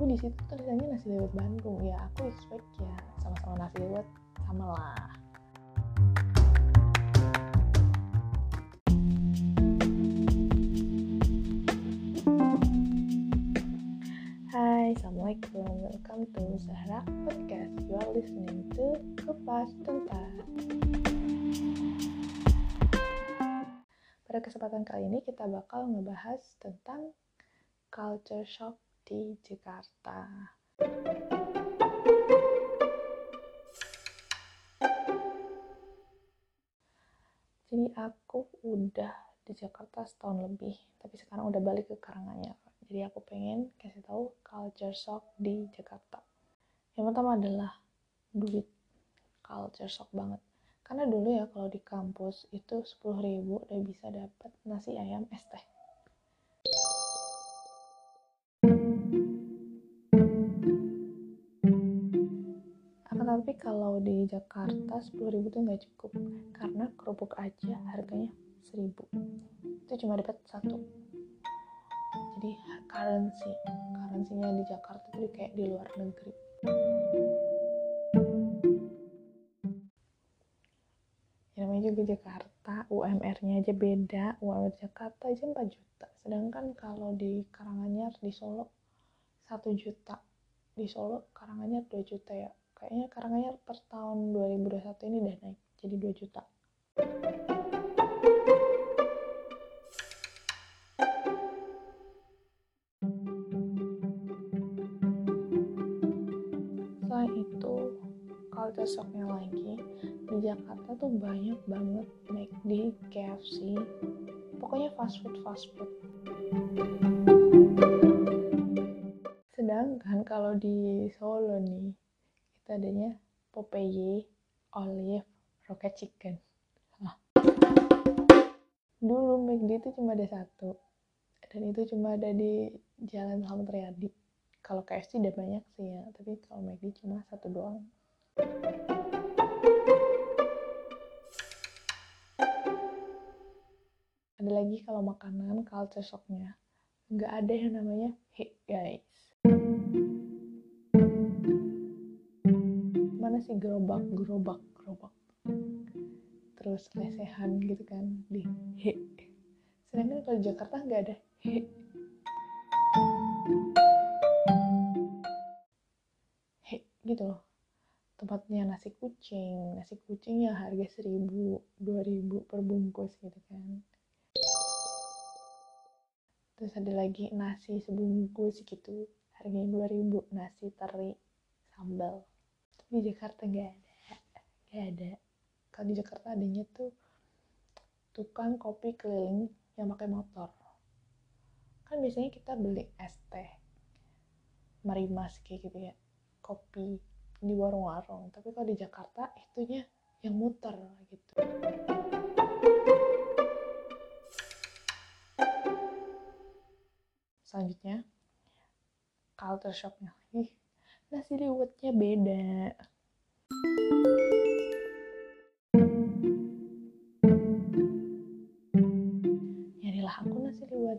tapi di situ tulisannya nasi liwet Bandung ya aku expect ya sama-sama nasi liwet sama lah Hai, Assalamualaikum. Welcome to Zahra Podcast. You are listening to Kupas Tuntas. Pada kesempatan kali ini kita bakal ngebahas tentang culture shock di Jakarta. Jadi aku udah di Jakarta setahun lebih, tapi sekarang udah balik ke Karanganyar. Jadi aku pengen kasih tahu culture shock di Jakarta. Yang pertama adalah duit. Culture shock banget. Karena dulu ya kalau di kampus itu 10.000 udah bisa dapat nasi ayam es teh. Tapi kalau di Jakarta 10.000 itu nggak cukup karena kerupuk aja harganya 1000 itu cuma dapat satu. Jadi currency. Currency-nya di Jakarta itu kayak di luar negeri. Ya namanya juga Jakarta. UMR-nya aja beda. UMR Jakarta aja 4 juta. Sedangkan kalau di Karanganyar di Solo 1 juta. Di Solo Karanganyar 2 juta ya kayaknya Karanganyar per tahun 2021 ini udah naik jadi 2 juta. Selain itu culture shocknya lagi di Jakarta tuh banyak banget McD, KFC pokoknya fast food fast food. Sedangkan kalau di Solo nih adanya Popeye, Olive, Rocket Chicken. Nah. dulu McD itu cuma ada satu. Dan itu cuma ada di Jalan Selamat Riyadi. Kalau KFC udah banyak sih ya tapi kalau McD cuma satu doang. Ada lagi kalau makanan culture shocknya. Nggak ada yang namanya hey guys mana sih gerobak gerobak gerobak. Terus lesehan gitu kan di he. Sedangkan kalau di Jakarta nggak ada he. He gitu loh. Tempatnya nasi kucing. Nasi kucing ya harga seribu dua ribu per bungkus gitu kan. Terus ada lagi nasi sebungkus gitu. Harganya dua ribu nasi teri sambal di Jakarta nggak ada nggak ada. Kalau di Jakarta adanya tuh tukang kopi keliling yang pakai motor. Kan biasanya kita beli es teh marimas kayak gitu ya kopi di warung-warung. Tapi kalau di Jakarta itunya yang muter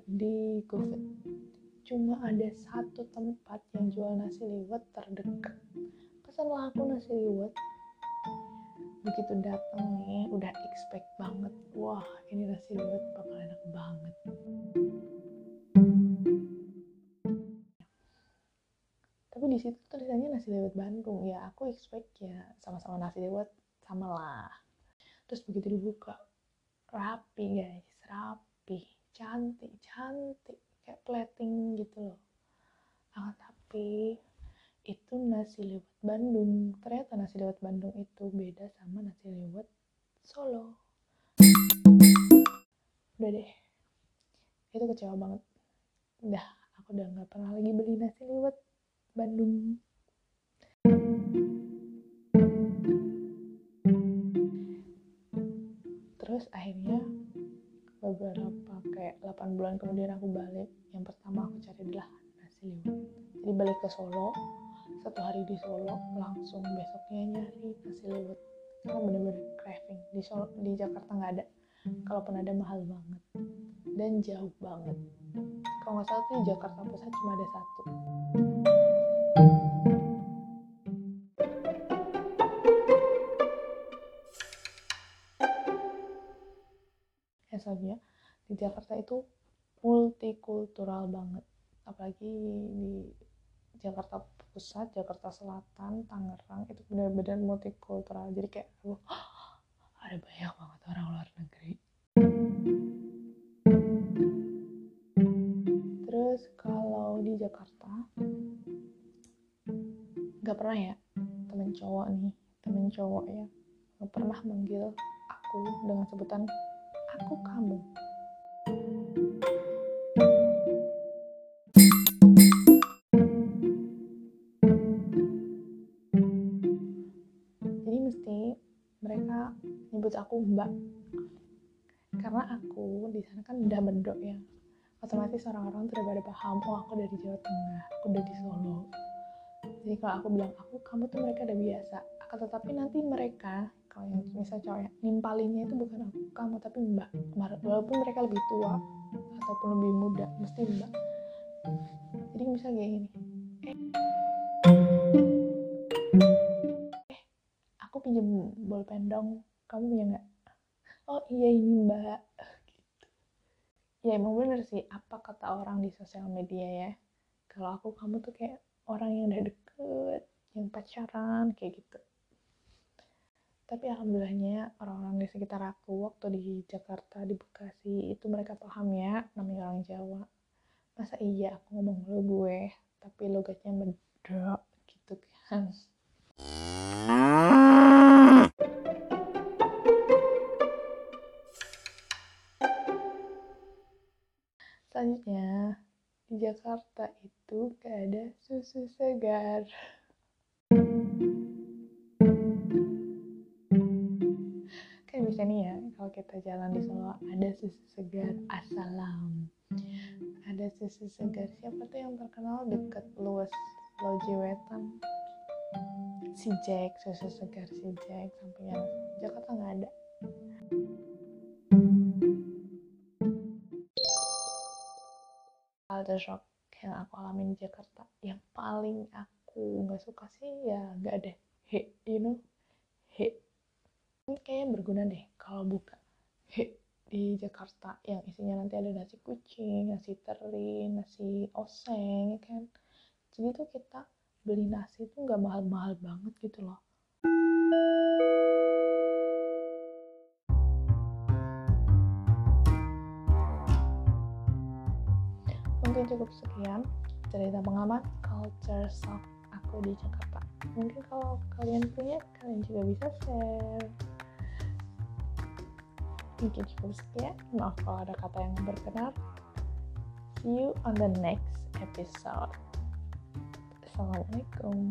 liwet di GoFood cuma ada satu tempat yang jual nasi liwet terdekat. Pesanlah aku nasi liwet. Begitu datang nih udah expect banget. Wah ini nasi liwet bakal enak banget. Tapi di situ tulisannya nasi liwet Bandung. Ya aku expect ya sama-sama nasi liwet sama lah. Terus begitu dibuka rapi guys. Rapi cantik cantik kayak plating gitu loh. Ah, tapi itu nasi liwet Bandung. Ternyata nasi liwet Bandung itu beda sama nasi liwet Solo. Udah deh. Itu kecewa banget. Udah aku udah nggak pernah lagi beli nasi liwet Bandung. Terus akhirnya kayak 8 bulan kemudian aku balik yang pertama aku hmm. cari adalah nasi liwet jadi balik ke Solo satu hari di Solo langsung besoknya nyari nasi liwet karena bener-bener craving di Solo di Jakarta nggak ada. Kalaupun ada mahal banget. Dan jauh banget. Kalau nggak salah tuh di Jakarta Pusat cuma ada satu. Ya soalnya di Jakarta itu multikultural banget. Apalagi di Jakarta Pusat, Jakarta Selatan, Tangerang itu benar-benar multikultural. Jadi kayak aduh ada banyak banget orang luar negeri. Terus kalau di Jakarta nggak pernah ya temen cowok nih temen cowok ya nggak pernah manggil aku dengan sebutan aku kamu nyebut aku mbak. Karena aku di sana kan udah mendok ya. Otomatis orang-orang tuh udah pada paham oh aku dari Jawa Tengah aku dari Solo. Jadi kalau aku bilang aku kamu tuh mereka udah biasa akan tetapi nanti mereka kalau yang misal cowok ya, nimpalinnya itu bukan aku kamu tapi mbak. Walaupun mereka lebih tua ataupun lebih muda mesti mbak. Jadi misal kayak gini eh, eh aku pinjam bolpen dong kamu punya nggak? Oh iya ini mbak. Gitu ya emang bener sih apa kata orang di sosial media ya? Kalau aku kamu tuh kayak orang yang udah deket yang pacaran kayak gitu. Tapi alhamdulillahnya orang-orang di sekitar aku waktu di Jakarta di Bekasi itu mereka paham ya namanya orang Jawa. Masa iya aku ngomong lo gue tapi logatnya medok gitu kan Jakarta itu gak ada susu segar. Kan bisa nih ya kalau kita jalan di Solo ada susu segar asalam ada susu segar siapa tuh yang terkenal? Deket luas Loji Wetan si Jack susu segar si Jack sampingnya Jakarta nggak ada culture shock yang aku alami di Jakarta. Yang paling aku nggak suka sih ya nggak ada he you know? He. Ini kayaknya berguna deh kalau buka he di Jakarta. Yang isinya nanti ada nasi kucing, nasi teri, nasi oseng, ya kan. Jadi tuh kita beli nasi tuh nggak mahal-mahal banget gitu loh. Cukup sekian cerita pengalaman culture shock aku di Jakarta. Mungkin kalau kalian punya, kalian juga bisa share. Mungkin cukup sekian. Maaf kalau ada kata yang berkenan see you on the next episode. Assalamualaikum